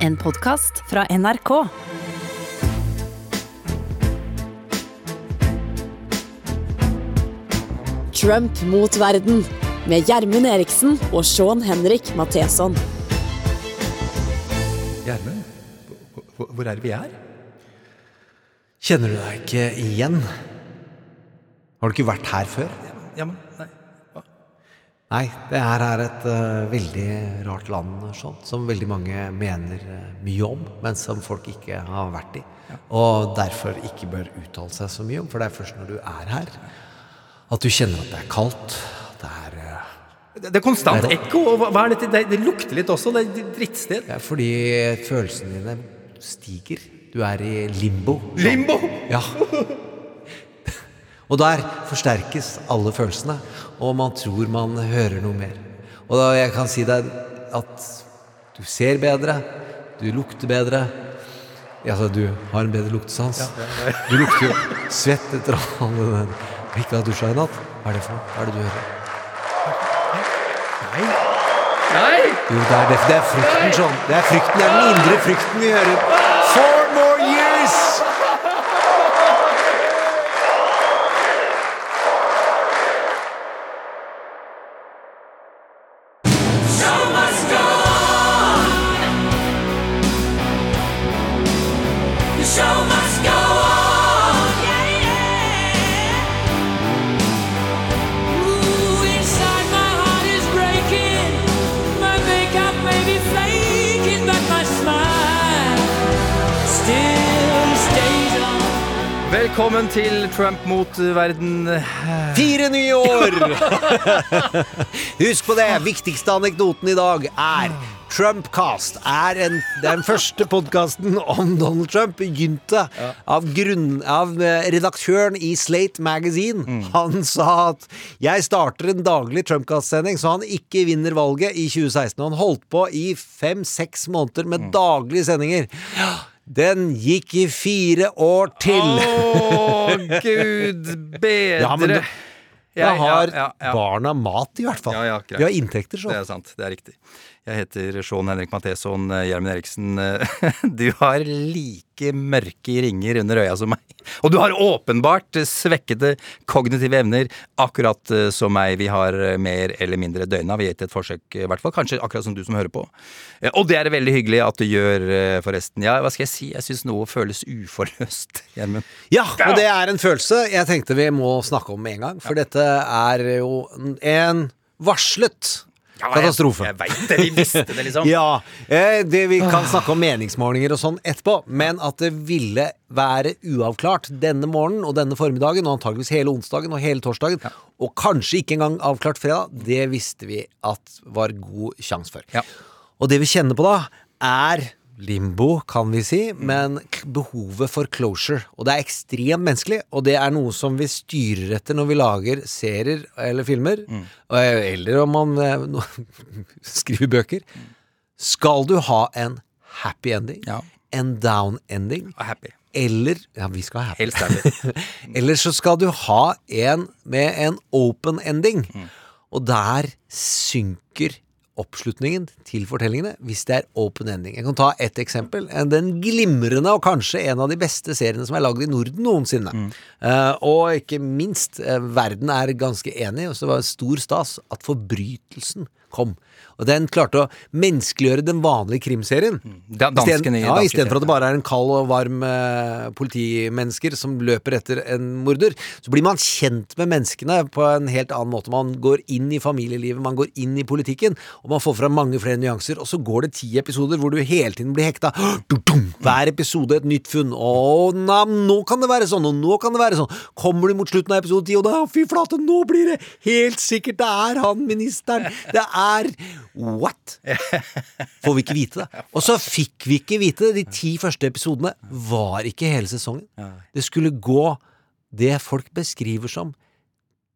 En podkast fra NRK. Trump mot verden med Gjermund Eriksen og Sean Henrik Matheson. Gjermund, hvor- hvor er det vi er? Kjenner du deg ikke igjen? Har du ikke vært her før? Ja, men, nei. Nei, det her er et uh, veldig rart land, sånn, som veldig mange mener eh, mye om, men som folk ikke har vært i. Og derfor ikke bør uttale seg så mye om, for det er først når du er her, at du kjenner at det er kaldt. At Det er uh, Det det er konstant ekko. og Hva er dette? Det, det lukter litt også. Det er et drittsted. ja, fordi følelsene dine stiger. Du er i limbo. Limbo! Ja. Og der forsterkes alle følelsene, og man tror man hører noe mer. Og da jeg kan si deg at du ser bedre, du lukter bedre. Altså, du har en bedre luktesans. Du lukter jo svett etter all den Ikke har dusja i natt. Hva er det for noe? Hva er det du hører? Nei! Nei. Jo, det er, det, det er frykten sånn. Det er frykten, det er den indre frykten vi hører. Velkommen til Trump mot verden. Fire nye år! Husk på det. Viktigste anekdoten i dag er Trumpcast er en, den første podkasten om Donald Trump. Begynte av, grunn, av eh, redaktøren i Slate Magazine. Han sa at 'jeg starter en daglig Trumpcast-sending så han ikke vinner valget i 2016'. Og han holdt på i fem-seks måneder med daglige sendinger. Den gikk i fire år til. Å, gud bedre. Ja, men Da Jeg- har barna mat, i hvert fall. Ja, ja, greit. De har inntekter, så. Det er sant. Det er riktig. Jeg heter Sean Henrik Matheson Gjermund Eriksen. Du har like mørke ringer under øya som meg. Og du har åpenbart svekkede kognitive evner, akkurat eh, som meg. Vi har eh, mer eller mindre døgna. Vi har gitt et forsøk, i hvert fall. Kanskje akkurat som du som hører på. Eh, Og det er det veldig hyggelig at du gjør, eh, forresten. Ja, hva skal jeg si? Jeg syns noe føles uforløst, Gjermund. Ja, og det er en følelse jeg tenkte vi må snakke om med en gang. For dette er jo en varslet katastrofe. Jeg, jeg veit det. Vi visste det, liksom. Ja, eh, det Vi kan snakke om meningsmålinger og sånn etterpå, men at det ville være uavklart denne morgenen og denne formiddagen, og antageligvis hele onsdagen og hele torsdagen, og kanskje ikke engang avklart fredag, det visste vi at var god sjanse for. Ja. Og det vi kjenner på da, er limbo, kan vi si, men behovet for closure. Og det er ekstremt menneskelig, og det er noe som vi styrer etter når vi lager serier eller filmer, mm. eller om man eh, skriver bøker. Skal du ha en happy ending, Ja. en down ending, Happy. eller Ja, vi skal ha happy. Helst happy. Eller så skal du ha en med en open ending. Mm. Og der synker oppslutningen til fortellingene hvis det er open ending. Jeg kan ta ett eksempel. Den glimrende og kanskje en av de beste seriene som er lagd i Norden noensinne. Mm. Uh, og ikke minst, uh, verden er ganske enig, og så var det stor stas at forbrytelsen kom. Og den klarte å menneskeliggjøre den vanlige krimserien. Da- dansken i ja, danske Istedenfor at det bare er en kald og varm eh, politimennesker som løper etter en morder, så blir man kjent med menneskene på en helt annen måte. Man går inn i familielivet, man går inn i politikken, og man får fram mange flere nyanser. Og så går det ti episoder hvor du hele tiden blir hekta. Hver episode et nytt funn. Å, na, nå kan det være sånn, og nå kan det være sånn. Kommer du mot slutten av episode ti, og da, fy flate, nå blir det helt sikkert det er han ministeren. Det er What? Får vi ikke vite det. Og så fikk vi ikke vite det. De ti første episodene var ikke hele sesongen. Det skulle gå det folk beskriver som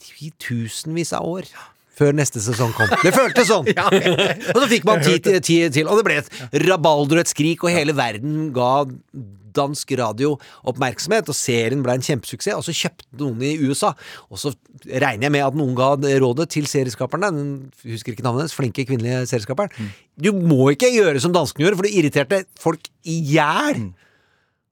titusenvis av år. Før neste sesong kom. Det føltes sånn! og så fikk man ti til, ti til, og det ble et rabalder og et skrik, og hele verden ga dansk radio oppmerksomhet, og serien ble en kjempesuksess, og så kjøpte noen i USA. Og så regner jeg med at noen ga rådet til serieskaperne, den husker ikke navnet hennes, flinke kvinnelige serieskaperen. Du må ikke gjøre som danskene gjør, for det irriterte folk i hjel.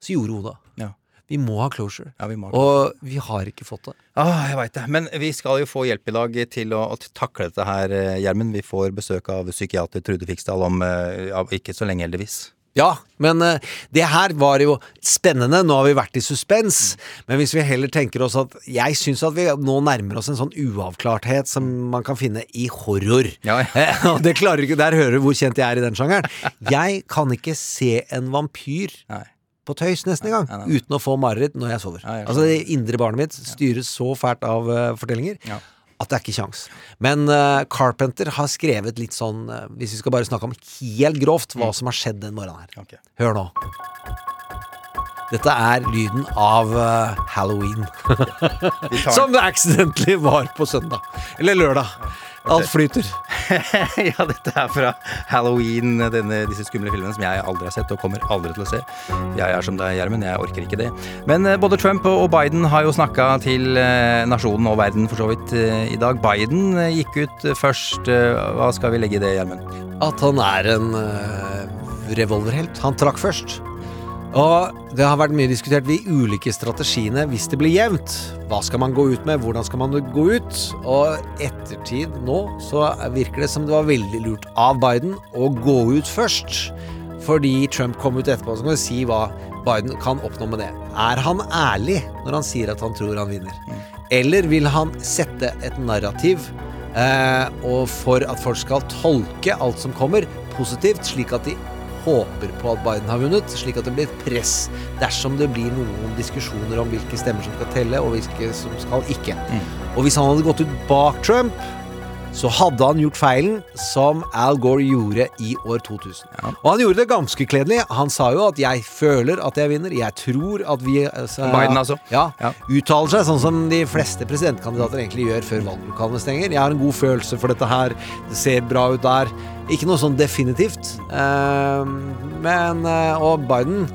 Så gjorde hun det. Ja. Vi må ha closure. Ja, vi må ha Og vi har ikke fått det. Ah, jeg veit det. Men vi skal jo få hjelp i dag til å, å takle dette her, eh, Gjermund. Vi får besøk av psykiater Trude Fiksdal om eh, ja, ikke så lenge, heldigvis. Ja, men eh, det her var jo spennende. Nå har vi vært i suspens. Men hvis vi heller tenker oss at Jeg syns at vi nå nærmer oss en sånn uavklarthet som man kan finne i horror. Ja, ja. Og det klarer ikke Der hører du hvor kjent jeg er i den sjangeren. Jeg kan ikke se en vampyr Nei. på tøys nesten engang uten å få mareritt når jeg sover. Ja, jeg altså Det indre barnet mitt styres så fælt av uh, fortellinger Ja. At det er ikke kjangs. Men uh, Carpenter har skrevet litt sånn uh, Hvis vi skal bare snakke om helt grovt hva som har skjedd den morgenen her. Okay. Hør nå. Dette er lyden av uh, Halloween. Som accidentally var på søndag. Eller lørdag. Alt flyter. ja, dette er fra Halloween, denne, disse skumle filmene som jeg aldri har sett og kommer aldri til å se. Jeg er som deg, Gjermund. Jeg orker ikke det. Men eh, både Trump og Biden har jo snakka til eh, nasjonen og verden for så vidt eh, i dag. Biden gikk ut først. Hva skal vi legge i det, Gjermund? At han er en revolverhelt. Han trakk først. Og det har vært mye diskutert de ulike strategiene hvis det blir jevnt. Hva skal man gå ut med, hvordan skal man gå ut? Og ettertid nå så virker det som det var veldig lurt av Biden å gå ut først. Fordi Trump kom ut etterpå, så kan vi si hva Biden kan oppnå med det. Er han ærlig når han sier at han tror han vinner? Eller vil han sette et narrativ eh, og for at folk skal tolke alt som kommer, positivt, slik at de håper på at Biden har vunnet, slik at det blir et press dersom det blir noen diskusjoner om hvilke stemmer som skal telle, og hvilke som skal ikke. Og hvis han hadde gått ut bak Trump, så hadde han gjort feilen som Al Gore gjorde i år 2000. Og han gjorde det ganske kledelig. Han sa jo at 'jeg føler at jeg vinner', 'jeg tror at vi altså, Biden, altså? Ja. Ja. Uttaler seg sånn som de fleste presidentkandidater egentlig gjør før valglokalene stenger. 'Jeg har en god følelse for dette her. Det ser bra ut der'. Ikke noe sånn definitivt. Uh, men uh, Og Biden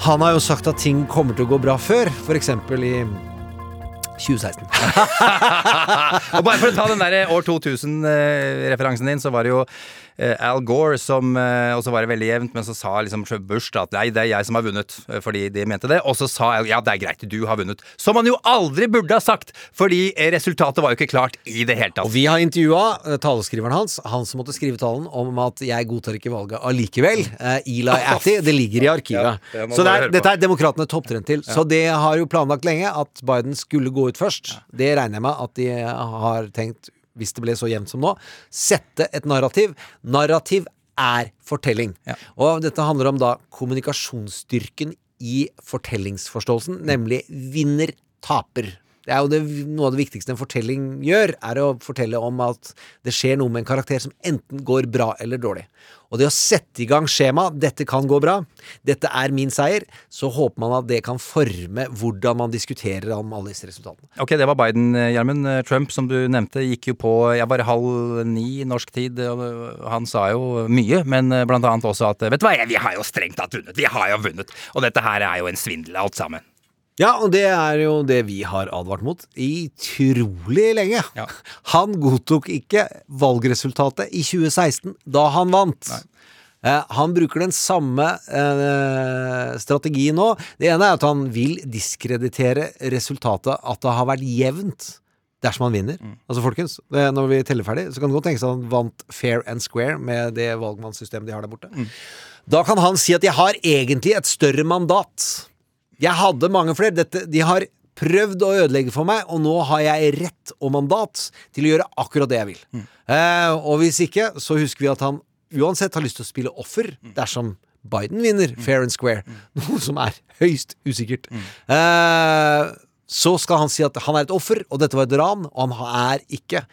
Han har jo sagt at ting kommer til å gå bra før, f.eks. i 2016. Og bare for å ta den der år 2000-referansen din, så var det jo eh, Al Gore som eh, Og så var det veldig jevnt, men så sa liksom Bush da at nei, det er jeg som har vunnet, eh, fordi de mente det. Og så sa Al ja, det er greit, du har vunnet. Som han jo aldri burde ha sagt, fordi eh, resultatet var jo ikke klart i det hele tatt. Og vi har intervjua taleskriveren hans, han som måtte skrive talen, om at 'jeg godtar ikke valget allikevel'. Uh, Eli Atty. Det ligger i arkivet. Ja, det så det er, dette er demokratene topptrent til. Så det har jo planlagt lenge at Biden skulle gå ut først. Det regner jeg med at de har tenkt, hvis det ble så jevnt som nå, sette et narrativ. Narrativ er fortelling. Ja. Og dette handler om da kommunikasjonsstyrken i fortellingsforståelsen, nemlig vinner, taper. Det er jo det, Noe av det viktigste en fortelling gjør, er å fortelle om at det skjer noe med en karakter som enten går bra eller dårlig. Og det å sette i gang skjema 'dette kan gå bra', 'dette er min seier', så håper man at det kan forme hvordan man diskuterer om alle disse resultatene. Ok, det var Biden, eh, Gjermund. Eh, Trump, som du nevnte, gikk jo på jeg bare halv ni norsk tid. Han sa jo mye, men eh, blant annet også at vet du hva, vi har jo strengt tatt vunnet. Vi har jo vunnet. Og dette her er jo en svindel, alt sammen. Ja, og det er jo det vi har advart mot i trolig lenge. Ja. Han godtok ikke valgresultatet i 2016, da han vant. Eh, han bruker den samme eh, strategien nå. Det ene er at han vil diskreditere resultatet, at det har vært jevnt. Dersom han vinner. Altså folkens, Når vi teller ferdig, så kan det godt tenkes at han vant fair and square med det valgmannssystemet de har der borte. Da kan han si at jeg har egentlig et større mandat. Jeg hadde mange flere. Dette, de har prøvd å ødelegge for meg, og nå har jeg rett og mandat til å gjøre akkurat det jeg vil. Eh, og hvis ikke, så husker vi at han uansett har lyst til å spille offer dersom Biden vinner fair and square, noe som er høyst usikkert. Eh, så skal han si at han er et offer, og dette var et ran, og han er ikke.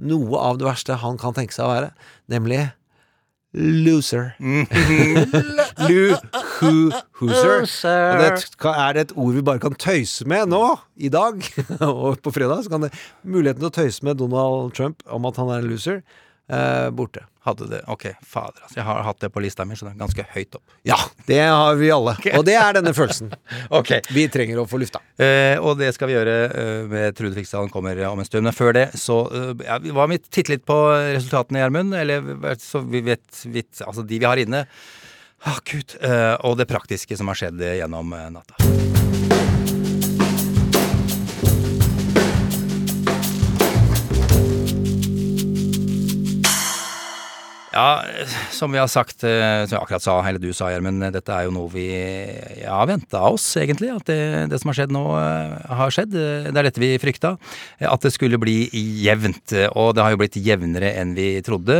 Noe av det verste han kan tenke seg å være, nemlig loser. Loo-hoo-hooser. Og er det et ord vi bare kan tøyse med nå, i dag, og på fredag, så kan det muligheten til å tøyse med Donald Trump om at han er en loser. Eh, borte. Hadde det. Ok, fader. Altså, jeg har hatt det på lista mi, så det er ganske høyt opp. Ja, det har vi alle. Og det er denne følelsen Ok. vi trenger å få lufta. Eh, og det skal vi gjøre eh, med Trude Fiksdalen kommer om en stund. Men før det, så ja, vi- Hva med titte litt på resultatene, Gjermund? Eller så vi vet, vet Altså de vi har inne. Å, gud. Eh, og det praktiske som har skjedd gjennom natta. Ja, som vi har sagt, eh, som jeg akkurat sa, eller du sa, Gjermund, dette er jo noe vi har ja, venta oss, egentlig. At det, det som har skjedd nå, eh, har skjedd. Det er dette vi frykta. At det skulle bli jevnt. Og det har jo blitt jevnere enn vi trodde.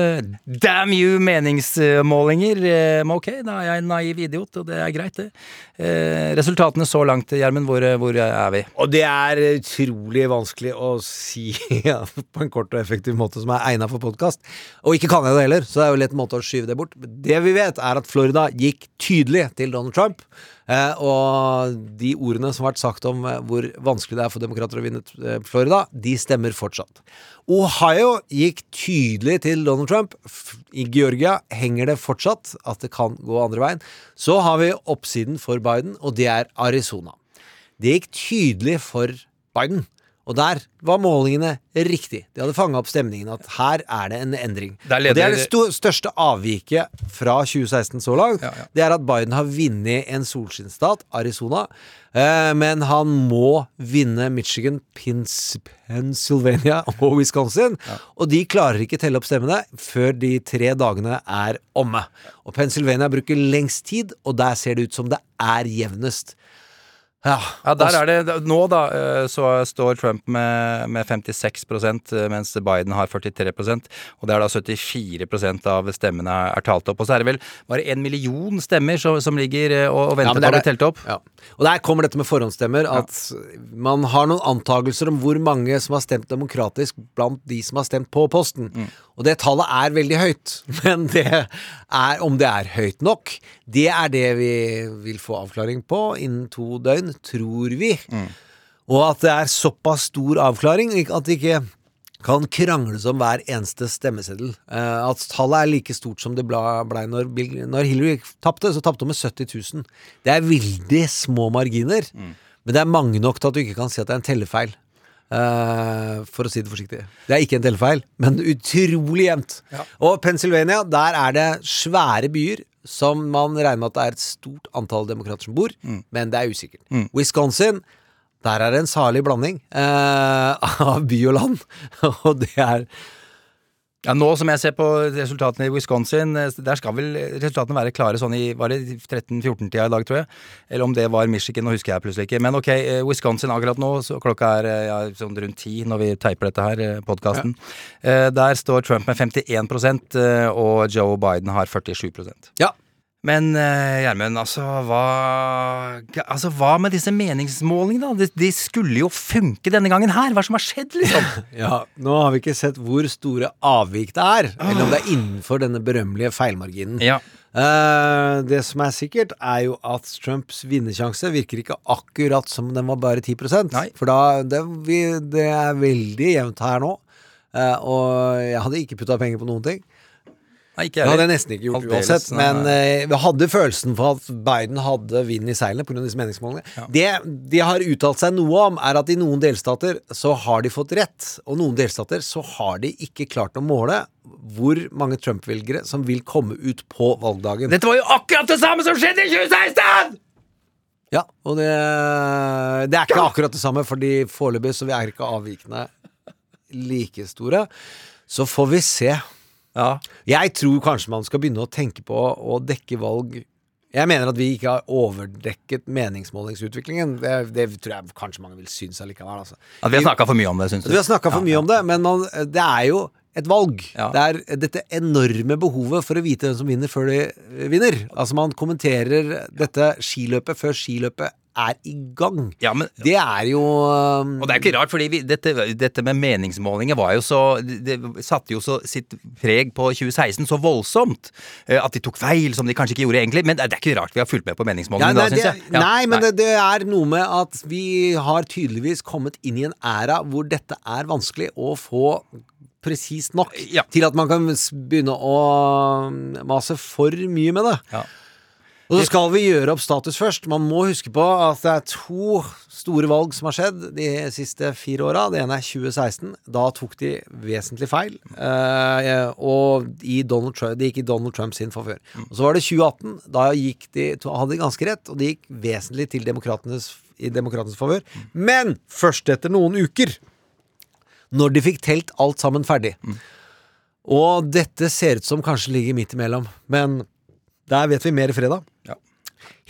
Damn you, meningsmålinger! Eh, Men ok, da er jeg en naiv idiot, og det er greit, det. Eh, Resultatene så langt, Gjermund, hvor, hvor er vi? Og det er utrolig vanskelig å si ja, på en kort og effektiv måte som er egna for podkast. Og ikke kan jeg det heller, så det er jo lett måte å skyve det bort. Det vi vet, er at Florida gikk tydelig til Donald Trump. Eh, og de ordene som har vært sagt om eh, hvor vanskelig det er for demokrater å vinne eh, Florida, de stemmer fortsatt. Ohio gikk tydelig til Donald Trump. I Georgia henger det fortsatt at det kan gå andre veien. Så har vi oppsiden for Biden, og det er Arizona. Det gikk tydelig for Biden. Og der var målingene riktig. De hadde fanga opp stemningen at her er det en endring. Leder, Og det er det største avviket fra 2016 så langt. Ja, ja. Det er at Biden har vunnet en solskinnsstat, Arizona, eh, men han må vinne Michigan, Pins Pennsylvania og Wisconsin. Og de klarer ikke telle opp stemmene før de tre dagene er omme. Og Pennsylvania bruker lengst tid, og der ser det ut som det er jevnest. Ja, Ja, der er det Nå, da, eh, så står Trump med, med 56 eh, mens Biden har 43% Og det er da 74% av stemmene er talt opp. Og så er det vel bare en million stemmer som, som ligger eh, og, og venter ja, på å bli telt opp. Ja. Og der kommer dette med forhåndsstemmer. At man har noen antakelser om hvor mange som har stemt demokratisk blant de som har stemt på posten. Og det tallet er veldig høyt. Men det er, om det er høyt nok, det er det vi vil få avklaring på innen to døgn, tror vi. Og at det er såpass stor avklaring at det ikke kan krangles om hver eneste stemmeseddel. Eh, at tallet er like stort som det blei når, når Hillary tapte, så tapte hun med 70 000. Det er veldig små marginer, men det er mange nok til at du ikke kan si at det er en tellefeil. Eh, for å si det forsiktig. Det er ikke en tellefeil, men utrolig jevnt. Og Pennsylvania, der er det svære byer som man regner med at det er et stort antall demokrater som bor, men det er usikkert. Wisconsin, der er det en salig blanding eh, av by og land. Og det er Ja, Nå som jeg ser på resultatene i Wisconsin, eh, der skal vel resultatene være klare sånn i var det 13-14-tida i dag, tror jeg. Eller om det var Michigan, nå husker jeg plutselig ikke. Men ok, eh, Wisconsin akkurat nå, så klokka er eh, ja, sånn rundt ti når vi teiper dette her, podkasten. Der står Trump med 51 eh, og Joe Biden har 47% Ja. Men eh, Gjermund, altså hva Altså hva med disse meningsmålingene? De, de skulle jo funke denne gangen her. Hva som har skjedd, liksom? ja. Nå har vi ikke sett hvor store avvik det er, eller om det er innenfor denne berømmelige feilmarginen. ja. Eh, det som er sikkert, er jo at Trumps vinnersjanse virker ikke akkurat som den var bare 10 Nei. For da, det, vi, det er veldig jevnt her nå. Uh, og jeg hadde ikke putta penger på noen ting. Nei, ikke Det hadde jeg nesten ikke gjort Aldeles, uansett. Men vi eh, vi hadde følelsen for at Biden hadde vind i seilene pga. disse meningsmålingene. Det de har uttalt seg noe om, er at i noen delstater så har de fått rett, og noen delstater så har de ikke klart å måle hvor mange Trump-velgere som vil komme ut på valgdagen. Dette var jo akkurat det samme som skjedde i 2016! Ja, og det, det er ikke akkurat det samme, fordi foreløpig så vi er ikke avvikene like store. Så får vi se. Ja. Jeg tror kanskje man skal begynne å tenke på å dekke valg Jeg mener at vi ikke har overdekket meningsmålingsutviklingen. Det, det tror jeg kanskje mange vil synes allikevel. Altså. At vi har snakka for mye om det, syns du? Vi har snakka for mye om det, men man, det er jo et valg. Ja. Det er dette enorme behovet for å vite hvem som vinner før de vinner. Altså Man kommenterer dette skiløpet før skiløpet er i gang. Ja, men Det er jo um, Og det er ikke rart, fordi vi, dette, dette med meningsmålinger var jo så Det satte jo så sitt preg på 2016 så voldsomt. eh, At de tok feil, som de kanskje ikke gjorde egentlig. Men det er ikke rart vi har fulgt med på ja, meningsmålingene nei, da, syns jeg. Ja, nei, men Det, det er noe med at vi har tydeligvis kommet inn i en æra hvor dette er vanskelig å få presist nok Ja. til at man kan begynne å mase for mye med det. Ja. Og så skal vi gjøre opp status først. Man må huske på at det er to store valg som har skjedd de siste fire åra. Det ene er 2016. Da tok de vesentlig feil. Eh, og i Donald Trump, det gikk i Donald Trump sin favør. Og så var det 2018. Da de, hadde de ganske rett, og det gikk vesentlig til demokratenes, i demokratenes favør. Men først etter noen uker, når de fikk telt alt sammen ferdig. Og dette ser ut som kanskje ligger midt imellom, men der vet vi mer fredag. Ja.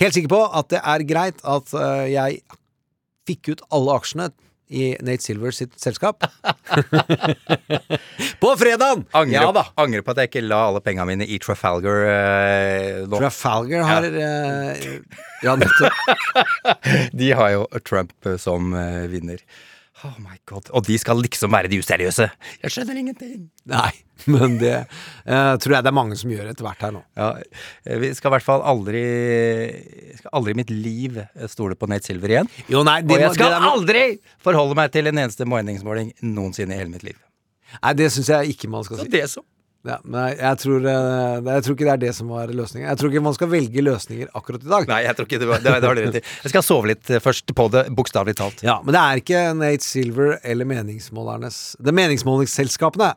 Helt sikker på at det er greit at uh, jeg fikk ut alle aksjene i Nate Silver sitt selskap. på fredagen! Angrer, Ja da. angrer på at jeg ikke la alle penga mine i Trafalgar eh, nå. Trafalgar har Ja, nettopp. De har jo Trump eh, som eh, vinner. Oh my god. Og de skal liksom være de useriøse. Jeg skjønner ingenting. Nei, men det uh, tror jeg det er mange som gjør etter hvert her nå. Ja, eh, vi skal i hvert fall aldri Skal aldri i mitt liv eh, stole på Nate Silver igjen. Jo, nei, det Og jeg skal må- aldri forholde meg til en eneste meningsmåling noensinne i hele mitt liv. Nei, det syns jeg ikke man skal Så si. det så. Ja, nei, jeg tror, øh, jeg tror ikke det er det som var løsningen. Jeg tror ikke man skal velge løsninger akkurat i dag. Nei, jeg tror ikke det var det, det rett i. Jeg skal sove litt eh, først på det, bokstavelig talt. Ja, men det er ikke Nate Silver eller meningsmålernes Det er Meningsmålingsselskapene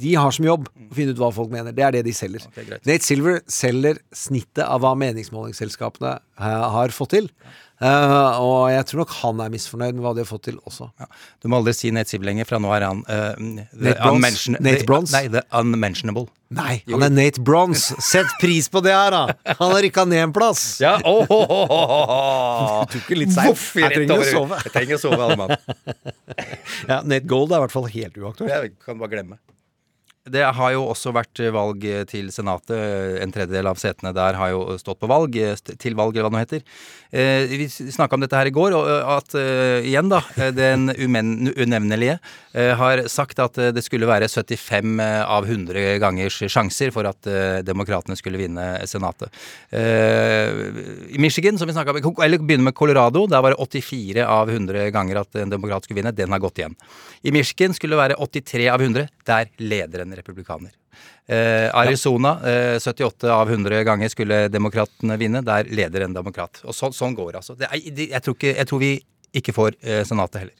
de har som jobb å finne ut hva folk mener. Det er det de selger. Okay. Nate Silver selger snittet av hva meningsmålingsselskapene uh, har fått til. Uh, og jeg tror nok han er misfornøyd med hva de har fått til også. Ja. Du må aldri si Nate Silver lenger, fra nå er han uh, the Nate Bronze? Nate the- Bronze? Nei, the unmentionable. Nei, han er Nate Bronze! Sett pris på det her, da! Han har rykka ned en plass! Ja, oh, oh, oh, oh, oh. Du tok det litt seint. Jeg trenger å sove. Jeg trenger å sove, alle mann. Ja, Nate Gold er i hvert fall helt uaktuelt. Det kan du bare glemme. Det har jo også vært valg til Senatet. En tredjedel av setene der har jo stått på valg. Til valg, eller hva det nå heter. Eh, vi snakka om dette her i går, og eh, at eh, igjen, da, eh, den unevnelige eh, har sagt at eh, det skulle være 75 av 100 gangers sjanser for at eh, demokratene skulle vinne Senatet. Eh, I Michigan, som vi snakket om, eller begynner med Colorado, der var det 84 av 100 ganger at en demokrat skulle vinne. Den har gått igjen. I Michigan skulle det være 83 av 100. Der leder en republikaner. Eh, Arizona, eh, 78 av 100 ganger skulle demokratene vinne. Der leder en demokrat. Og så, sånn går altså. Det altså. jeg, jeg tror vi ikke får eh, Senatet heller.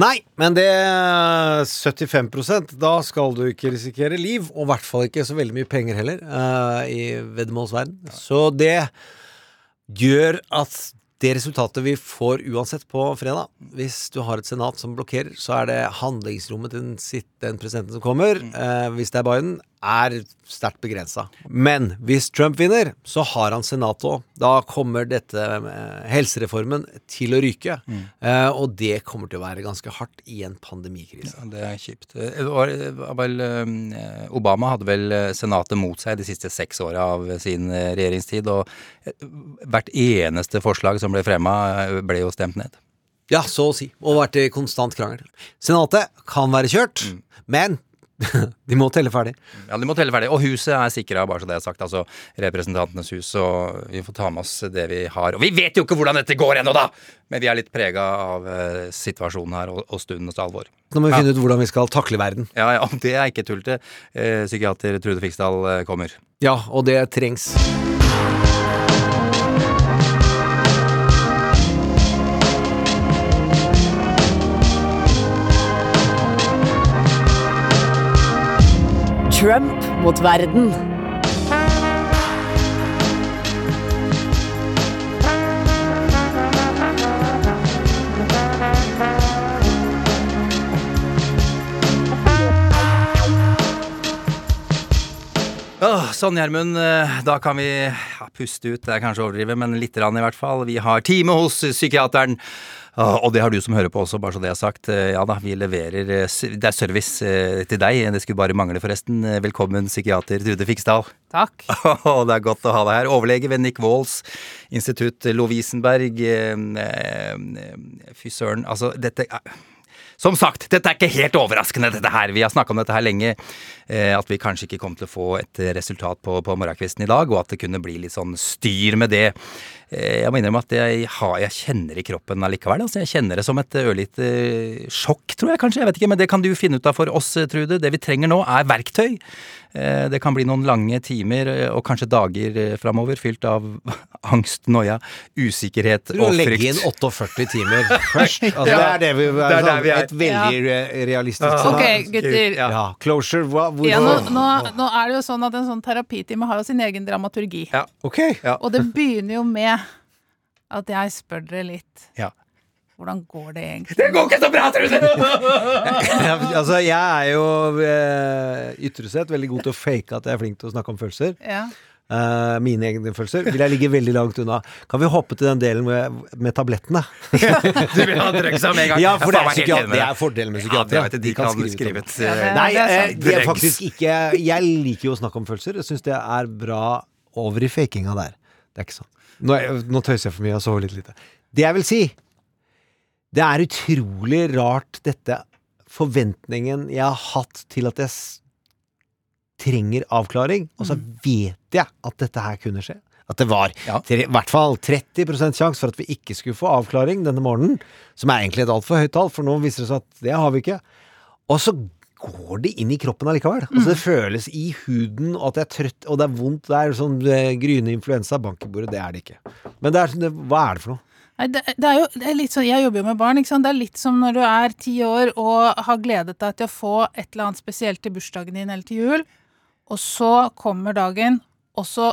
Nei, men det er 75% Da skal du ikke risikere liv, og i hvert fall ikke så veldig mye penger heller, uh, i veddemålsverden. Så det gjør at det resultatet vi får uansett på fredag, hvis du har et senat som blokkerer, så er det handlingsrommet til den, den presidenten som kommer, eh, hvis det er Biden, er sterkt begrensa. Men hvis Trump vinner, så har han senatet òg. Da kommer dette eh, helsereformen til å ryke. Eh, og det kommer til å være ganske hardt i en pandemikrise. Ja, Det er kjipt. Eh, Obama hadde vel Senatet mot seg de siste seks åra av sin regjeringstid, og hvert eneste forslag som ble fremma, ble jo stemt ned. Ja, så å si. Og vært i konstant krangel. Senatet kan være kjørt, men de må telle ferdig. Ja, De må telle ferdig. Og huset er sikra, bare så det er sagt. Altså Representantenes hus. Og vi får ta med oss det vi har. Og vi vet jo ikke hvordan dette går ennå, da! Men vi er litt prega av eh, situasjonen her og, og stundens alvor. Nå må vi Ja. finne ut hvordan vi skal takle verden. Ja, ja, det er ikke tull til. Eh, psykiater Trude Fiksdal eh, kommer. Ja, og det trengs. Trump mot verden. Oh, sånn, Gjermund. eh, Da kan vi ja, puste ut. Det er kanskje å overdrive, men litt rann i hvert fall. Vi har time hos psykiateren. Åh, Og det har du som hører på også, bare så det er sagt. Eh, Ja da, vi leverer eh, Det er service eh, til deg. Det skulle bare mangle, forresten. Velkommen, psykiater Trude Fiksdal. Takk. Og det er godt å ha deg her. Overlege ved Nick Walls, Institutt Lovisenberg. Fy søren, altså dette er som sagt, dette er ikke helt overraskende, dette her. Vi har snakka om dette her lenge. Eh, at vi kanskje ikke kom til å få et resultat på, på morgenkvisten i dag, og at det kunne bli litt sånn styr med det. eh, jeg må innrømme at jeg, har, jeg kjenner i kroppen allikevel. Altså, jeg kjenner det som et ørlite eh, sjokk, tror jeg kanskje. Jeg vet ikke, men det kan du finne ut av for oss, Trude. Det vi trenger nå, er verktøy. Eh, Det kan bli noen lange timer eh, og kanskje dager eh, framover fylt av angst, noia, usikkerhet og frykt. legge inn 48 timer først. Altså, Ja, det er det vi det er sånn, vi er. Et veldig ja. realistisk scenario. Ok, gutter. Ja. Closure, hva, hvor, Ja, nå, nå, nå er det jo sånn at en sånn terapitime har jo sin egen dramaturgi. Ja. Ok. Og det begynner jo med at jeg spør dere litt. Ja. Hvordan går det egentlig? Det går ikke så bra, Trude! Altså, jeg er jo eh, ytre sett veldig god til å fake at jeg er flink til å snakke om følelser. Ja. Uh, mine egne følelser vil jeg ligge veldig langt unna. Kan vi hoppe til den delen med, med tablettene? Du vil ha drøgsa med en gang. Ja, for det er, psykiat- det er fordelen med Ja, det psykiatere. Ja, de, de kan skrive et Ja, eh, Nei, det er eh, det er faktisk ikke Jeg liker jo å snakke om følelser. Jeg syns det er bra over i fakinga der. Det er ikke sånn. Nå, nå tøyser jeg for mye og sover litt lite. Det jeg vil si, det er utrolig rart dette forventningen jeg har hatt til at jeg trenger avklaring, og så vet jeg at dette her kunne skje. At det var Ja. i hvert fall 30% sjanse for at vi ikke skulle få avklaring denne morgenen. Som er egentlig et altfor høyt tall, for nå viser det seg at det har vi ikke. Og så går det inn i kroppen allikevel. Altså Det føles i huden, og at jeg er trøtt, og det er vondt. Det er sånn eh, gryende influensa, bank i bordet. Det er det ikke. Men det er, sånn- det, hva er det for noe? Nei, det, det er jo det er litt sånn, Jeg jobber jo med barn. ikke sant? Det er litt som når du er ti år og har gledet deg til å få et eller annet spesielt til bursdagen din eller til jul, og så kommer dagen, og så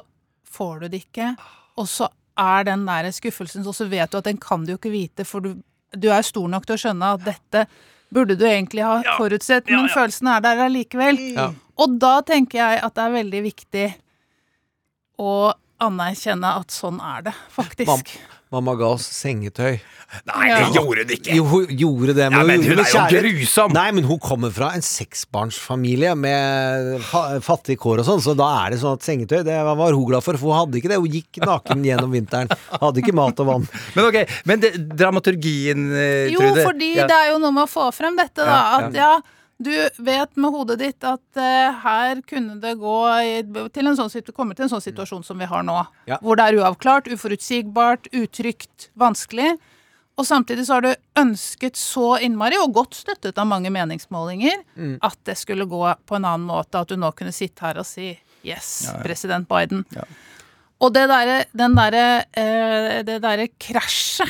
får du det ikke, og så er den der skuffelsen, og så vet du at den kan du jo ikke vite, for du, du er stor nok til å skjønne at dette burde du egentlig ha forutsett, men følelsen er der allikevel. Ja. Og da tenker jeg at det er veldig viktig å anerkjenne at sånn er det, faktisk. Mamma ga oss sengetøy. Nei, Ja. det gjorde det ikke! Jo, hun gjorde det. Ja, men hun hun, er jo grusom. Nei, men hun kommer fra en seksbarnsfamilie med fattig fattige kår og sånn, så da er det sånn at sengetøy, det var hun glad for, for hun hadde ikke det. Hun gikk naken gjennom vinteren. Hadde ikke mat og vann. Men ok, men det, dramaturgien, Trude Jo, fordi ja. det er jo noe med å få frem dette, da. Ja, At ja, du vet med hodet ditt at uh, her kunne det gå til en sånn, komme til en sånn situasjon som vi har nå. Ja. Hvor det er uavklart, uforutsigbart, utrygt, vanskelig. Og samtidig så har du ønsket så innmari, og godt støttet av mange meningsmålinger, Mm. at det skulle gå på en annen måte. At du nå kunne sitte her og si yes, president Biden. Ja. Og det derre den derre eh, Det derre krasjet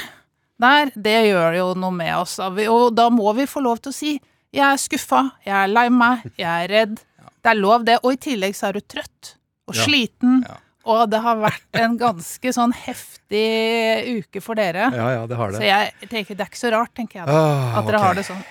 der, det gjør jo noe med oss. Og da må vi få lov til å si jeg er skuffa, jeg er lei meg, jeg er redd. Det er lov, det. Og i tillegg så er du trøtt og sliten. Ja. Og det har vært en ganske sånn heftig uke for dere. Ja, ja, det har Så det. jeg tenker det er ikke så rart, tenker jeg da. Ah, At dere okay. har det sånn.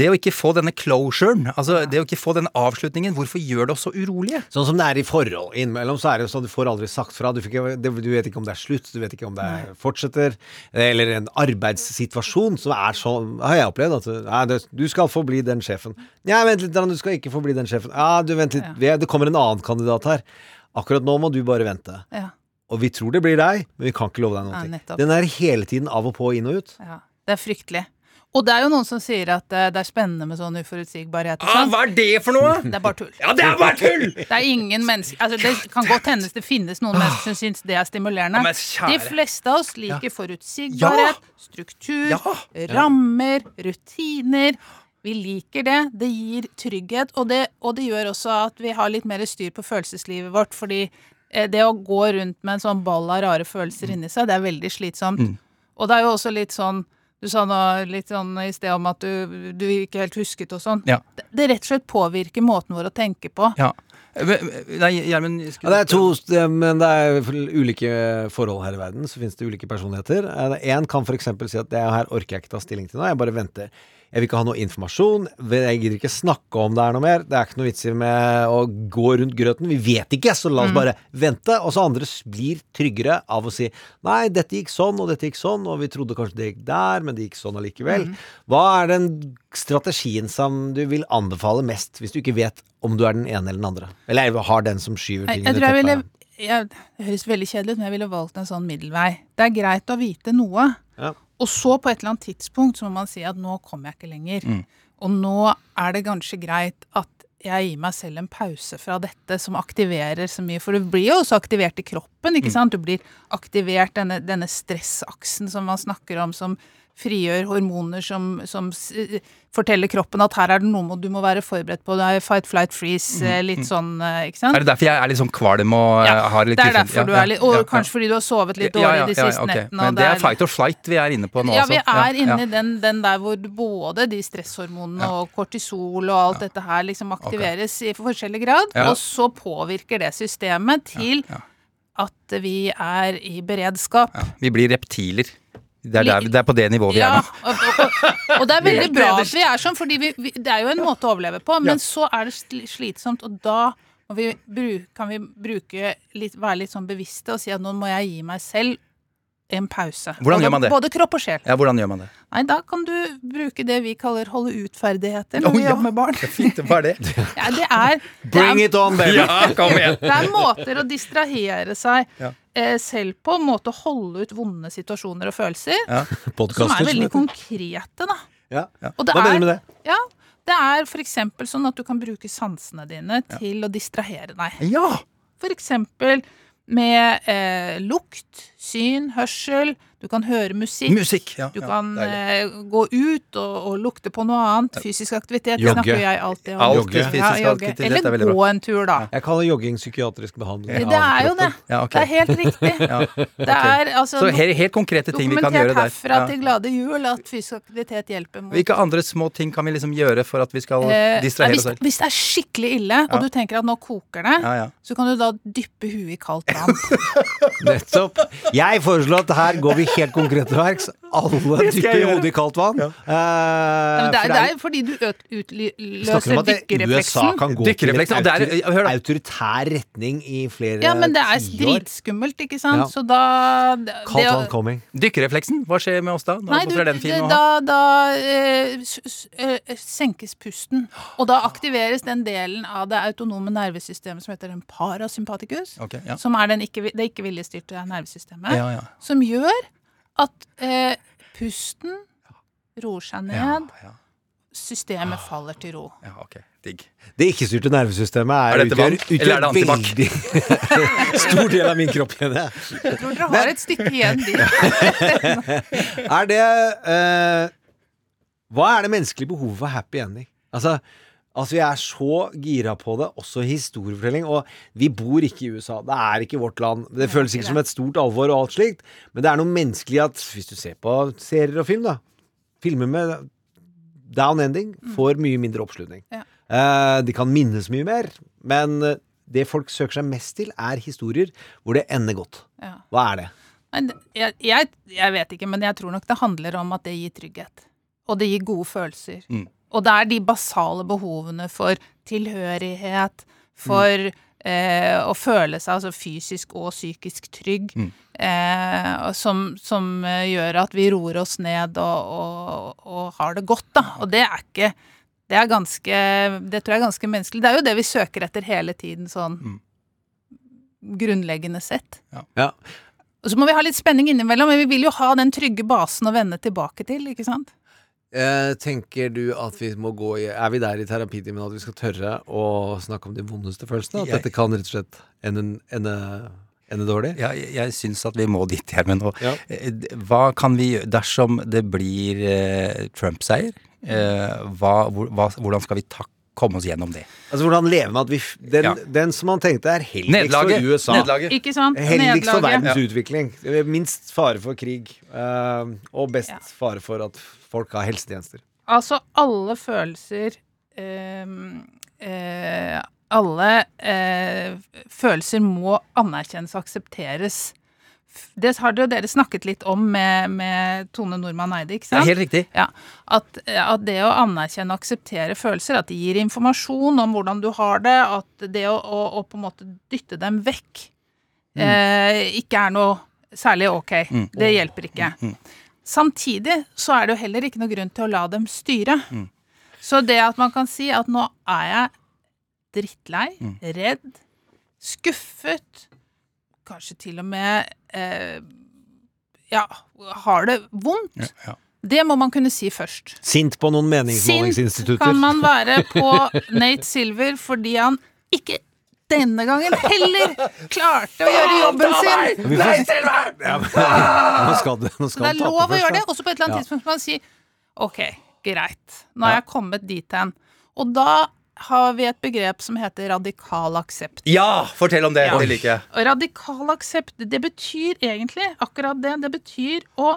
Det å ikke få denne closuren, altså det å ikke få den avslutningen, hvorfor gjør det oss så urolige? Sånn som det er i forhold. Innimellom så er det jo sånn du får aldri sagt fra. Du, fikk, du vet ikke om det er slutt, du vet ikke om det er fortsetter. Eller en arbeidssituasjon som er sånn Har jeg opplevd at ja, du skal få bli den sjefen. Ja, vent litt, du skal ikke få bli den sjefen. Ja, du vent litt. Ja. Det kommer en annen kandidat her. Akkurat nå må du bare vente. Ja, Og vi tror det blir deg, men vi kan ikke love deg noe. Ja, Den er hele tiden av og på, inn og ut. ja. Det er fryktelig. Og det er jo noen som sier at eh, det er spennende med sånn uforutsigbarhet Ah, sånn. hva er det for noe? Det er bare tull. Ja, det er bare tull! Det er ingen mennesker altså Det kan godt hendes det finnes noen mennesker som syns det er stimulerende. Ja. De fleste av oss liker forutsigbarhet, struktur, rammer, rutiner. Vi liker det. Det gir trygghet, og det, og det gjør også at vi har litt mer styr på følelseslivet vårt. Fordi eh, det å gå rundt med en sånn ball av rare følelser inni seg, det er veldig slitsomt. Og det er jo også litt sånn Du sa nå litt sånn i sted om at du, du ikke helt husket og sånn. Ja. Det, det rett og slett påvirker måten vår å tenke på. Ja. Nei, Gjermund Ja, det er to, men det er ulike forhold her i verden. Så finnes det ulike personligheter. Én kan f.eks. si at det her orker jeg ikke ta stilling til nå, jeg bare venter. Jeg vil ikke ha noe informasjon. Jeg gidder ikke snakke om det er noe mer. Det er ikke noe vits i med å gå rundt grøten. Vi vet ikke, så la oss bare vente. Og så andre blir tryggere av å si nei, dette gikk sånn, og dette gikk sånn, og vi trodde kanskje det gikk der, men det gikk sånn allikevel. Hva er den strategien som du vil anbefale mest, hvis du ikke vet om du er den ene eller den andre? Eller har den som skyver ting under teppet? jeg, Det høres veldig kjedelig ut, men jeg ville valgt en sånn middelvei. Det er greit å vite noe, Ja. Og så på et eller annet tidspunkt så må man si at nå kommer jeg ikke lenger. Mm. Og nå er det kanskje greit at jeg gir meg selv en pause fra dette som aktiverer så mye. For du blir jo også aktivert i kroppen, ikke sant? Du blir aktivert denne, denne stressaksen som man snakker om, som frigjør hormoner som, som forteller kroppen at her er det noe du må være forberedt på. Det er fight, flight, freeze, eh, litt sånn, eh, ikke sant? Er det derfor jeg er litt sånn kvalm og Ja, eh, har litt det er derfor ja, du er litt Og ja, ja. kanskje fordi du har sovet litt Ja, dårlig ja, de ja, siste okay. nettene. Men det er fight or flight vi er inne på nå, ja, altså. vi er Ja, inne ja. i den, den der hvor både de stresshormonene og kortisol og alt dette her liksom aktiveres i forskjellig grad, Ja. og så påvirker det systemet til ja. at vi er i beredskap. Ja, Vi blir reptiler. Det er, der, det er på det nivået vi Ja, er nå. og, og, og det er veldig bra at vi er sånn, vi, det er jo en måte å overleve på, men Ja. så er det slitsomt, og da vi bruke, kan vi bruke litt, være litt sånn bevisste og si at nå må jeg gi meg selv en pause. Hvordan Både- gjør man det? Både kropp og sjel. Ja, hvordan gjør man det? Nei, da kan du bruke det vi kaller holde ut-ferdigheter når oh, vi ja. jobber med barn. Fint, hva er det? Ja, det er, det Bring er, it on, baby! Ja, kom igjen! det er måter å distrahere seg Ja. eh, selv på, en måte å holde ut vonde situasjoner og følelser, Ja. som er veldig konkrete, da. Ja. Og det Hva mener er- du med det? Ja, det er eksempel sånn at du kan bruke sansene dine til å distrahere deg. Ja! For eksempel med eh, lukt, syn, hørsel. Du kan høre musikk. Musikk. Ja, Du ja, kan deilig. eh, gå ut og, og lukte på noe annet. Fysisk aktivitet. Jogge. snakker jeg alltid om. Alt fysisk Ja, jogge. er Eller gå en tur, da. Jeg kaller jogging psykiatrisk behandling. Det er jo det. Ja, ok. Det er helt riktig. Ja, Det er altså Så helt, helt konkrete ting vi kan dokumentert gjøre der. herfra Ja. til glade jul at fysisk aktivitet hjelper mot Hvilke andre små ting kan vi liksom gjøre for at vi skal Eh, distrahere oss selv? hvis det er skikkelig ille, og Ja. du tenker at nå koker det, Ja, ja. så kan du da dyppe huet i kaldt vann. Nettopp. Jeg foreslår at her går vi helt konkret til verks. Alle dykker gjøre. hodet i kaldt vann. Eh, Men det, er, for det er fordi du utløser dykkerefleksen. Dykkerefleksen. det- USA dykkerrefleksen. kan gå Dykkerrefleksen, og det er- da. autoritær retning i flere Ja, men det er tiår. dritskummelt, ikke sant? Ja. Så da det, Kaldt vann coming. Dykkerefleksen, hva skjer med oss da? Nei, du, da, da eh, senkes pusten. Og da aktiveres den delen av det autonome nervesystemet som heter en parasympaticus. Okay, ja. Som er den ikke, det ikke-viljestyrte nervesystemet. Ja, ja. Som gjør at eh, pusten roer seg ned. Ja, ja, Systemet faller til ro. ja, ok. Digg. Det ikke-styrte nervesystemet er, Er utgjør, er utgjør antibac? veldig stor del av min kropp. Jeg tror dere har et stykke igjen dit. Er det eh, Hva er det menneskelige behovet for happy ending? Altså, altså Vi er så gira på det, også historiefortelling. Og vi bor ikke i USA. Det er ikke vårt land. Det føles ikke som et stort alvor og alt slikt, men det er noe menneskelig at hvis du ser på serier og film, da Filmer med down ending får mye mindre oppslutning. Ja. Eh, de kan minnes mye mer, men eh, det folk søker seg mest til, er historier hvor det ender godt. Hva er det? Jeg, jeg, jeg vet ikke, men jeg tror nok det handler om at det gir trygghet. Og det gir gode følelser. Mm. Og det er de basale behovene for tilhørighet, for eh, å føle seg altså fysisk og psykisk trygg, Mm. eh, som, som eh, gjør at vi roer oss ned og, og, og har det godt, da. Og det er ikke det er ganske Det tror jeg er ganske menneskelig. Det er jo det vi søker etter hele tiden, sånn Mm. grunnleggende sett. Ja. Og så må vi ha litt spenning innimellom, men vi vil jo ha den trygge basen å vende tilbake til, ikke sant? Eh, tenker du at vi må gå i Er vi der i terapitimen at vi skal tørre å snakke om de vondeste følelsene? At Jeg- dette kan rett og slett ende, ende, ende dårlig? Ja, jeg, jeg syns at vi må dit, Gjermund. Og Ja. eh, hva kan vi gjøre dersom det blir eh, Trump-seier? Eh, hva, hvor, hva, hvordan skal vi ta, komme oss gjennom det? Altså hvordan leve med at vi Den, Ja. den som man tenkte er heldigst for USA. Nedlaget. Ikke sant? Heldigst for verdens ja. utvikling. Minst fare for krig. eh, og best Ja. fare for at folk har helsetjenester. Altså, alle følelser ehm, eh, Alle eh, følelser må anerkjennes og aksepteres. Det har jo dere snakket litt om med, med Tone Normann Eide, ikke Ja, helt riktig. Ja, at, at det å anerkjenne og akseptere følelser, at det gir informasjon om hvordan du har det, at det å, å, å på en måte dytte dem vekk eh, ikke er noe særlig ok. Mm. Det hjelper ikke. Mm. Samtidig så er det jo heller ikke noe grunn til å la dem styre. Mm. Så det at man kan si at nå er jeg drittlei, Mm. redd, skuffet, kanskje til og med eh, ja, har det vondt. Ja, ja. Det må man kunne si først. Sint på noen meningsmålingsinstitutter. Sint kan man være på Nate Silver fordi han ikke denne gangen heller klarte å gjøre jobben sin. Nei, Silver! Ja, Nå skal det, nå skal Det er lov å gjøre det. også på et eller annet tidspunkt kan man si ok, greit, nå har jeg kommet dit hen. Og da har vi et begrep som heter radikal aksept. Ja, fortell om det. Ja. Det liker jeg. Og radikal aksept, det betyr egentlig akkurat det. Det betyr å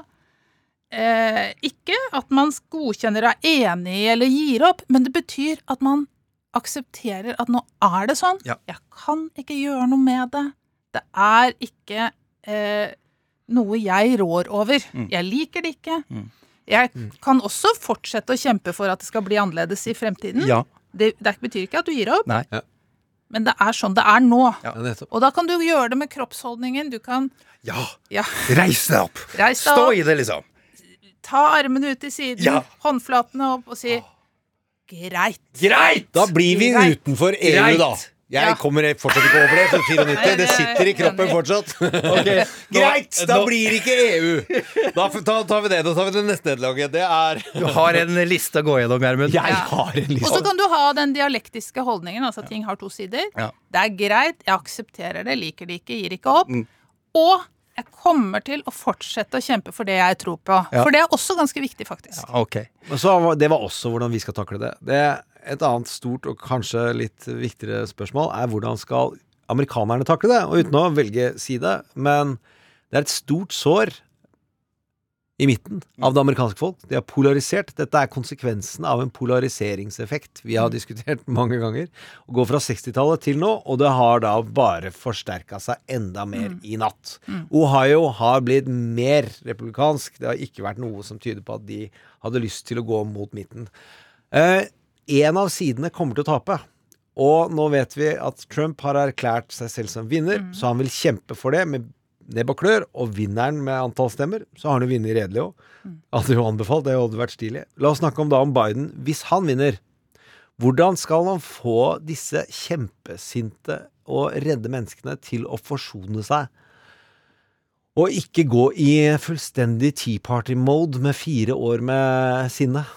eh, Ikke at man godkjenner er enig i eller gir opp, men det betyr at man aksepterer at nå er det sånn. Ja. Jeg kan ikke gjøre noe med det. Det er ikke eh, noe jeg rår over. Mm. Jeg liker det ikke. Jeg kan også fortsette å kjempe for at det skal bli annerledes i fremtiden. Ja. Det, det betyr ikke at du gir opp, Nei. men det er sånn det er nå. Ja. Og da kan du gjøre det med kroppsholdningen. Du kan Ja. ja, Reis deg opp. reis deg Stå opp, i det, liksom. ta armene ut til siden, Ja. håndflatene opp og si greit. Greit! Da blir vi Greit. utenfor EU, Greit. da. Jeg Ja. kommer fortsatt ikke over det. For 94, Nei, det det sitter i kroppen fortsatt. Okay. Greit! Da nå- blir det ikke EU! Da tar vi det. Da tar vi det neste nederlaget. Det er Du har en liste å gå gjennom, Gjermund. Jeg Ja. har en liste. Og så kan du ha den dialektiske holdningen, altså at ting har to sider. Ja. Det er greit, jeg aksepterer det, liker det ikke, gir ikke opp. Mm. Og jeg kommer til å fortsette å kjempe for det jeg tror på. Ja. For det er også ganske viktig, faktisk. Ok. Men så det var også hvordan vi skal takle det. det. Et annet stort og kanskje litt viktigere spørsmål er hvordan skal amerikanerne takle det? Og uten å velge side, men det er et stort sår i midten av det amerikanske folk. De er polarisert. Dette er konsekvensen av en polariseringseffekt vi har diskutert mange ganger. Å gå fra 60-tallet til nå, og det har da bare forsterka seg enda mer i natt. Ohio har blitt mer republikansk. Det har ikke vært noe som tyder på at de hadde lyst til å gå mot midten. Eh, en av sidene kommer til å tape. Og nå vet vi at Trump har erklært seg selv som vinner, så han vil kjempe for det med nebb og klør. Og vinneren med antall stemmer, så har han jo vunnet redelig òg. Hadde jo anbefalt, det hadde vært stilig. La oss snakke om da om Biden. Hvis han vinner, hvordan skal han få disse kjempesinte og redde menneskene til å forsone seg? Og ikke gå i fullstendig Tea Party-mode med fire år med sinne.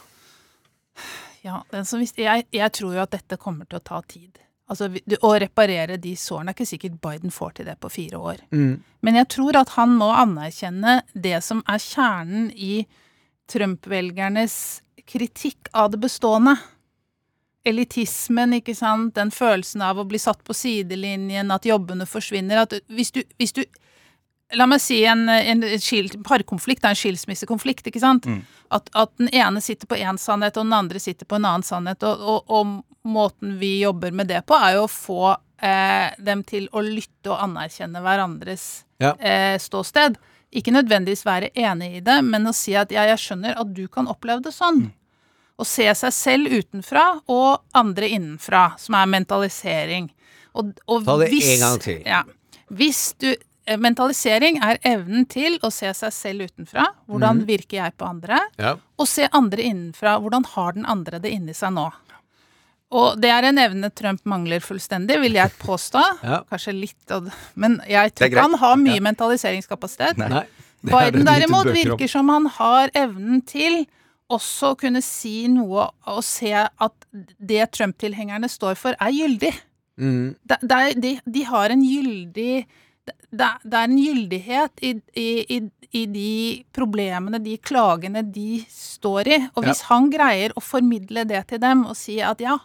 Ja, den som visste, jeg, jeg tror jo at dette kommer til å ta tid. Altså, Å reparere de sårene er ikke sikkert Biden får til det på fire år. Men jeg tror at han må anerkjenne det som er kjernen i Trump-velgernes kritikk av det bestående. Elitismen, ikke sant. Den følelsen av å bli satt på sidelinjen, at jobbene forsvinner. At hvis du, hvis du La meg si en, en skil, parkonflikt er en skilsmissekonflikt, ikke sant? At, at den ene sitter på én sannhet, og den andre sitter på en annen sannhet. Og, og, og måten vi jobber med det på, er jo å få eh, dem til å lytte og anerkjenne hverandres Ja. eh, ståsted. Ikke nødvendigvis være enig i det, men å si at ja, jeg skjønner at du kan oppleve det sånn. Å se seg selv utenfra og andre innenfra, som er mentalisering. Og, og Ta det hvis- en gang til. Ja. Hvis du Mentalisering er evnen til å se seg selv utenfra. Hvordan mm. virker jeg på andre? Ja. Og se andre innenfra. Hvordan har den andre det inni seg nå? Og det er en evne Trump mangler fullstendig, vil jeg påstå. Ja. Kanskje litt Men jeg tror ikke han har mye mentaliseringskapasitet. Nei. Biden derimot virker som han har evnen til også å kunne si noe og se at det Trump-tilhengerne står for, er gyldig. Mm. Er, de, de har en gyldig det, det er en gyldighet i, i, i, i de problemene, de klagene de står i. Og hvis han greier å formidle det til dem og si at ja,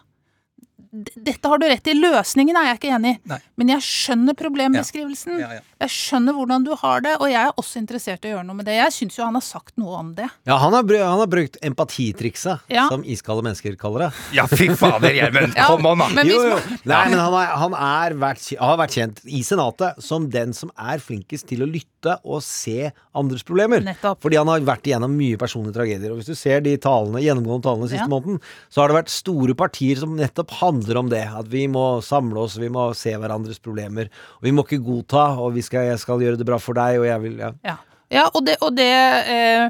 dette har du rett i, løsningen er jeg ikke enig i, Nei. men jeg skjønner problembeskrivelsen. Ja, ja. Jeg skjønner hvordan du har det, og jeg er også interessert i å gjøre noe med det. Jeg syns jo han har sagt noe om det. Ja, han har, bru- han har brukt empatitrikset, Ja. som iskalde mennesker kaller det. Ja, fy fader, Gjermund. Ja, Kom on, da. Jo, jo. Nei, men han, er, han er vært, har vært kjent i Senatet som den som er flinkest til å lytte og se andres problemer. Nettopp. Fordi han har vært igjennom mye personlige tragedier. Og hvis du ser de talene, gjennomgående talene siste Ja. måneden, så har det vært store partier som nettopp handler om det. At vi må samle oss, vi må se hverandres problemer. Og vi må ikke godta, og vi skal, jeg skal gjøre det bra for deg, og jeg vil ja. Ja, ja og, det, og det, eh,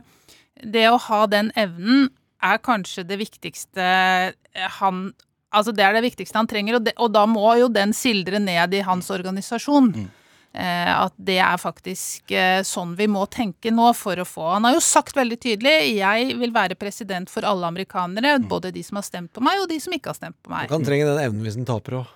det å ha den evnen er kanskje det viktigste han Altså det er det viktigste han trenger, og, det, og da må jo den sildre ned i hans organisasjon. Eh, at det er faktisk eh, sånn vi må tenke nå for å få Han har jo sagt veldig tydelig jeg vil være president for alle amerikanere, både de som har stemt på meg, og de som ikke har stemt på meg. Man kan trenge den evnen hvis han taper òg.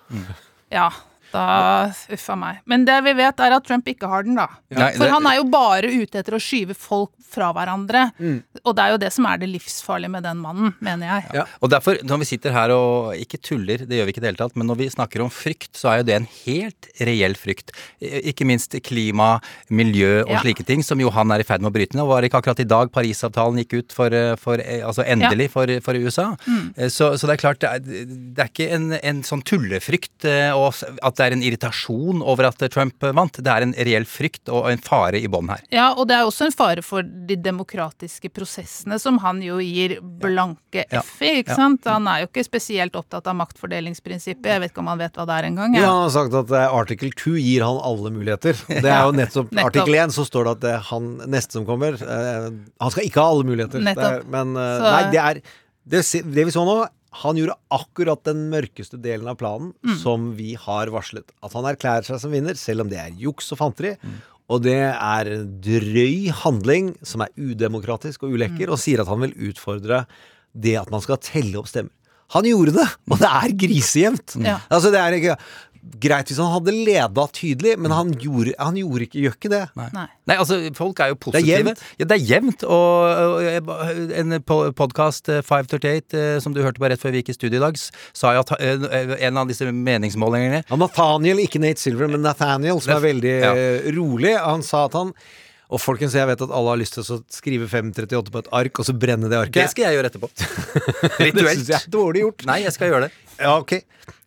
Ja, da Uffa meg. Men det vi vet, er at Trump ikke har den, da. Ja. For han er jo bare ute etter å skyve folk fra hverandre. Mm. Og det er jo det som er det livsfarlige med den mannen, mener jeg. Ja. Og derfor, når vi sitter her og ikke tuller, det gjør vi ikke i det hele tatt, men når vi snakker om frykt, så er jo det en helt reell frykt. Eh, Ikke minst klima, miljø og Ja. slike ting, som jo han er i ferd med å bryte ned. Og var ikke akkurat i dag Parisavtalen gikk ut for, eh, for eh, altså endelig for, for USA? Mm. Så, så det er klart, det er, det er ikke en, en sånn tullefrykt eh, og s- at det er en irritasjon over at Trump vant. Det er en reell frykt og en fare i bånn her. Ja, og det er også en fare for de demokratiske prosessene, som han jo gir blanke Ja. F i, ikke Ja. sant? Han er jo ikke spesielt opptatt av maktfordelingsprinsippet. Jeg vet ikke om han vet hva det er engang. Ja, Ja. han har sagt at eh, artikkel 2 gir han alle muligheter. Det er jo nettopp Nettopp. artikkel 1, så står det at det er han neste som kommer eh, Han skal ikke ha alle muligheter. Det er, men eh, Så- nei, det er det, det vi så nå han gjorde akkurat den mørkeste delen av planen Mm. som vi har varslet. At han erklærer seg som vinner, selv om det er juks og fanteri. Og det er en drøy handling som er udemokratisk og Mm. ulekker, og sier at han vil utfordre det at man skal telle opp stemmer. Han gjorde det, og det er grisejevnt. Ja. Altså, det er ikke greit hvis han hadde leda tydelig, men han gjorde, han gjorde ikke, gjør ikke det. Nei. Nei, altså, folk er jo er positive. jevnt. Ja, det er jevnt. Og, og en podkast 538 eh, som du hørte på rett før vi gikk i studio i dag, sa jo at eh, en av disse meningsmålingene ja, Nathaniel, ikke Nate Silver, men Nathaniel, som er veldig Ja. eh, rolig. Han sa at han Og folkens, jeg vet at alle har lyst til å skrive 538 på et ark, og så brenne det arket. Det skal jeg gjøre etterpå. Det Rituelt. syns jeg er dårlig gjort. Nei, jeg skal gjøre det. Ja, ok.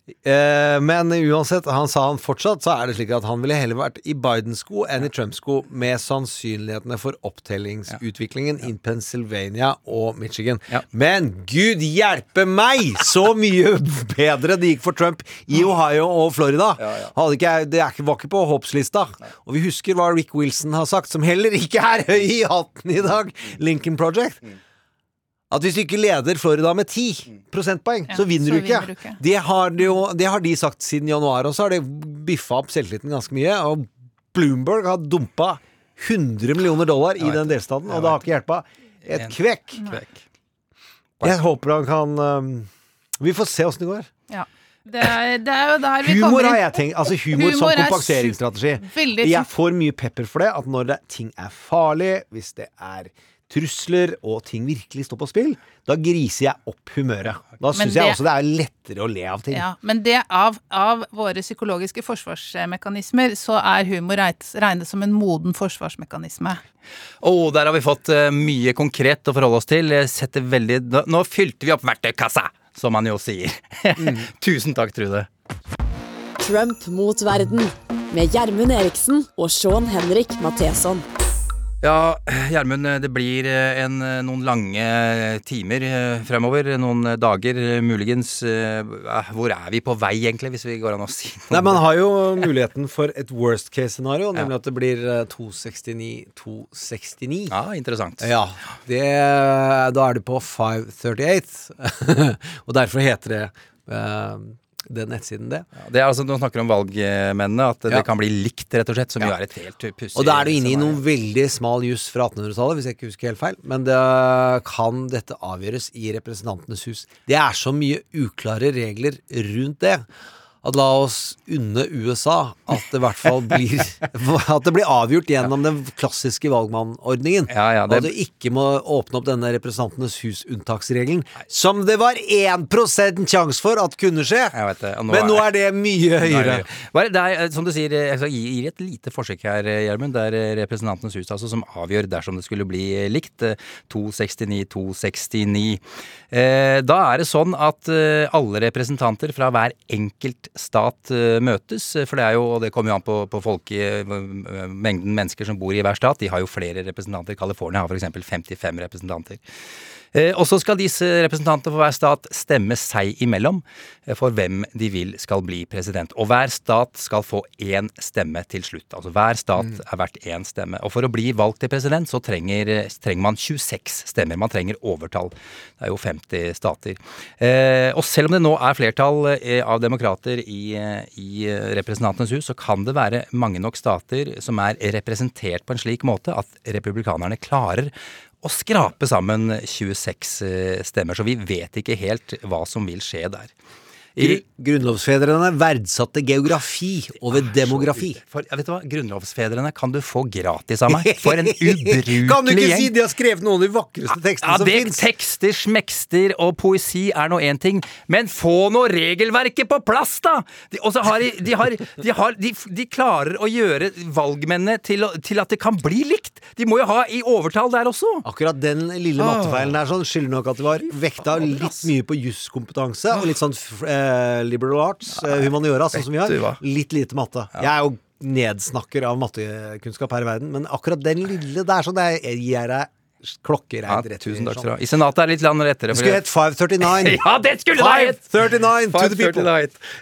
Eh, men uansett, han sa han fortsatt, så er det slik at han ville heller vært i Biden-sko enn i Trump-sko, med sannsynlighetene for opptellingsutviklingen i Pennsylvania og Michigan. Ja. Men gud hjelpe meg! Så mye bedre det gikk for Trump i Ohio og Florida. Ikke, det er ikke, var ikke på håpslista. Og vi husker hva Rick Wilson har sagt, som heller ikke er høy i hatten i dag. Lincoln Project. At hvis du ikke leder Florida med 10 prosentpoeng, Ja, så vinner så du ikke. du ikke. Det har, de jo, det har de sagt siden januar, og så har det biffa opp selvtilliten ganske mye. Og Bloomberg har dumpa 100 millioner dollar i den delstaten, og det har ikke hjelpa et kvekk. Kvekk. Jeg håper han kan um, Vi får se åssen det går. Ja. Det er, det er jo der vi Humor kommer har jeg tenkt. Altså humor, Humor som er kompenseringsstrategi. Jeg får mye pepper for det. At når det, ting er farlig, hvis det er trusler og ting virkelig står på spill, da griser jeg opp humøret. Da syns jeg også det er lettere å le av ting. Ja, men det av, av våre psykologiske forsvarsmekanismer, så er humor regnet som en moden forsvarsmekanisme. Oh, der har vi fått eh, mye konkret å forholde oss til. Setter veldig Nå, nå fylte vi opp verktøykassa, som man jo sier. Tusen takk, Trude. Trump mot verden med Gjermund Eriksen og Sean Henrik Matheson. Ja, Gjermund, det blir eh, en, eh, noen lange timer eh, fremover. Noen dager, muligens. Eh, Hvor er vi på vei, egentlig, hvis vi går an å si noe? Nei, Man har jo muligheten for et worst case-scenario, Ja. nemlig at det blir eh, 269-269. Ja, interessant. Ja, det, da er du på 538, og derfor heter det eh, den nettsiden det. Det er altså, Nå snakker om valgmennene, at Ja. det kan bli likt, rett og slett. Som jo er et helt pussig Og da er du inne i noen veldig smal juss fra 1800-tallet, hvis jeg ikke husker helt feil. Men det kan dette avgjøres i Representantenes hus. Det er så mye uklare regler rundt det. At la oss unne USA at det i hvert fall blir At det blir avgjort gjennom den klassiske valgmannordningen. Ja, ja, Og at du ikke må åpne opp denne Representantenes hus-unntaksregelen. Som det var 1 sjanse for at kunne skje! Det, nå Men nå er- det mye høyere. Bare, det er, som du sier, jeg skal gi gi et lite forsøk her, Gjermund. Det er eh, Representantenes hus altså, som avgjør dersom det skulle bli eh, likt. eh, 269-269. Eh, da er det sånn at alle representanter fra hver enkelt stat eh, møtes. eh, For det er jo, og det kommer jo an på, på folk, i mengden mennesker som bor i hver stat. De har jo flere representanter. California har f.eks. 55 representanter. Eh, og så skal disse representantene for hver stat stemme seg imellom eh, for hvem de vil skal bli president. Og hver stat skal få én stemme til slutt. Altså hver stat er verdt én stemme. Og for å bli valgt til president så trenger, trenger man 26 stemmer. Man trenger overtall. Det er jo 50 stater. Eh, og selv om det nå er flertall eh, av demokrater i, eh, i eh, Representantenes hus, så kan det være mange nok stater som er representert på en slik måte at republikanerne klarer å skrape sammen 26 eh, stemmer. Så vi vet ikke helt hva som vil skje der. I, Grunnlovsfedrene verdsatte geografi over demografi. For, vet du hva? Grunnlovsfedrene kan du få gratis av meg. For en ubrukelig Kan du ikke gjeng. si de har skrevet noen av de vakreste tekstene Ja, som det, fins? tekster, smekster og poesi er nå én ting, men få nå regelverket på plass, da! De, og så har de de, har, de, har, de, de klarer å gjøre valgmennene til, til at det kan bli likt! De må jo ha i overtall der også! Akkurat den lille mattefeilen der sånn skylder nok at det var vekta litt mye på jusskompetanse og litt sånn eh, liberal arts, eh, humaniora, sånn som vi har. Litt lite matte. Jeg er jo nedsnakker av mattekunnskap her i verden, men akkurat den lille der sånn, det gir deg klokkereint Ja, rett tusen takk sånn. skal du ha. I Senatet er litt land lettere. Det skulle hett 539. Ja, det skulle det hett! 539 to the people.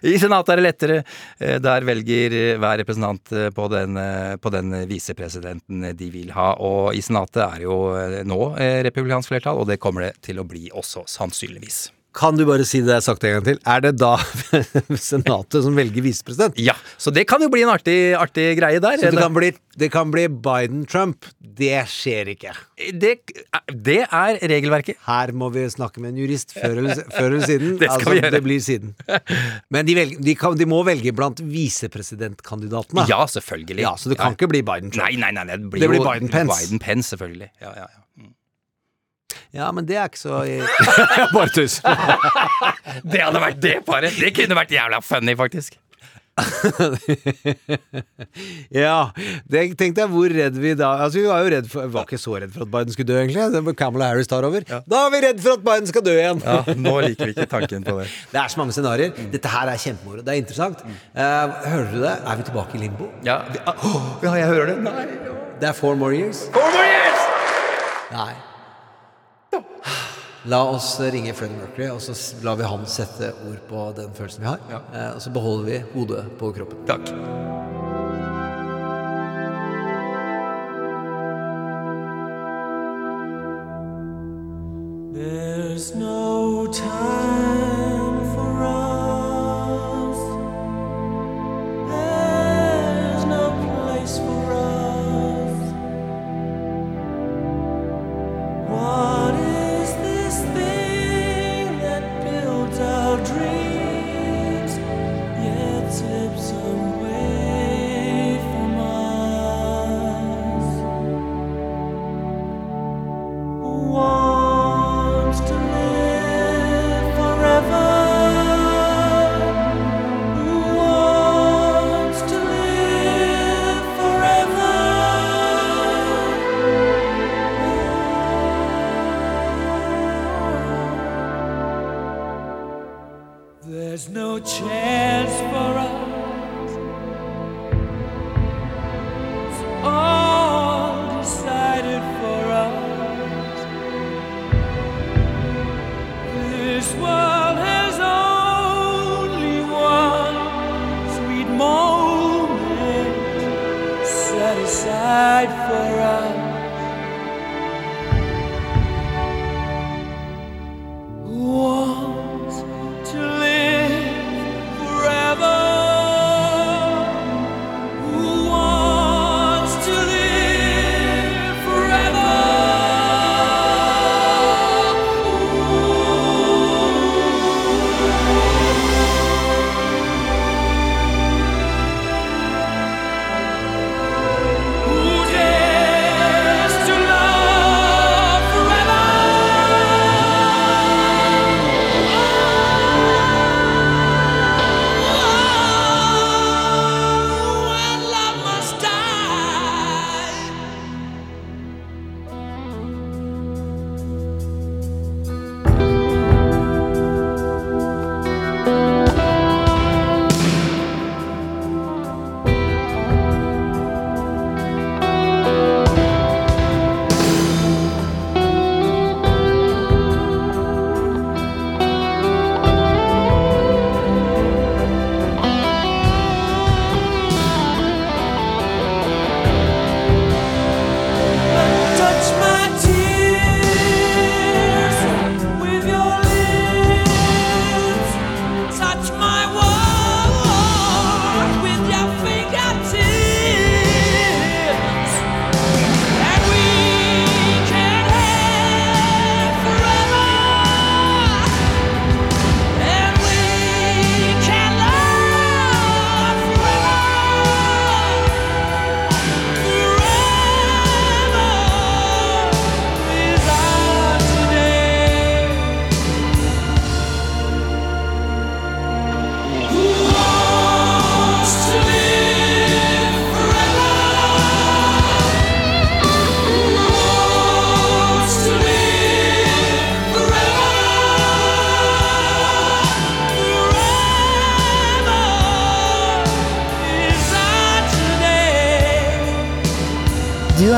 I Senatet er det lettere. Eh, Der velger eh, hver representant eh, på den, eh, på den visepresidenten de vil ha. Og i Senatet er jo eh, nå eh, republikansk flertall, og det kommer det til å bli også, sannsynligvis. Kan du bare si det jeg har sagt en gang til? Er det da Senatet som velger visepresident? Ja, så det kan jo bli en artig, artig greie der. Så det kan bli, bli Biden-Trump. Det skjer ikke. det, det er regelverket. Her må vi snakke med en jurist før eller, før eller siden. Det skal altså, vi gjøre. Det blir siden. Men de, velger, de, kan, de må velge blant visepresidentkandidatene. Ja, selvfølgelig. Ja, så det kan ikke bli Biden-Trump. Nei, nei, nei, det blir, Det blir Biden-Pence. Biden-Pence, selvfølgelig. Ja, ja, ja. Ja, men det er ikke så Bare tuss. Det hadde vært det paret! Det kunne vært jævla funny, faktisk. Ja, det tenkte jeg hvor redd vi da Altså Vi var jo redd for Var ikke så redd for at Biden skulle dø, egentlig. Det var Kamala Harris tar over. Da er vi redd for at Biden skal dø igjen! Ja, nå liker vi ikke tanken på det. Det er så mange scenarioer. Dette her er kjempemoro. Det er interessant. Eh, hører du det? Er vi tilbake i limbo? Ja, vi- uh, oh, ja jeg hører det. Nei. Det er four more years? Four more years! Nei. La oss ringe Freddie Mercury, og så lar vi han sette ord på den følelsen vi har. Ja. og så beholder vi hodet på kroppen. Takk.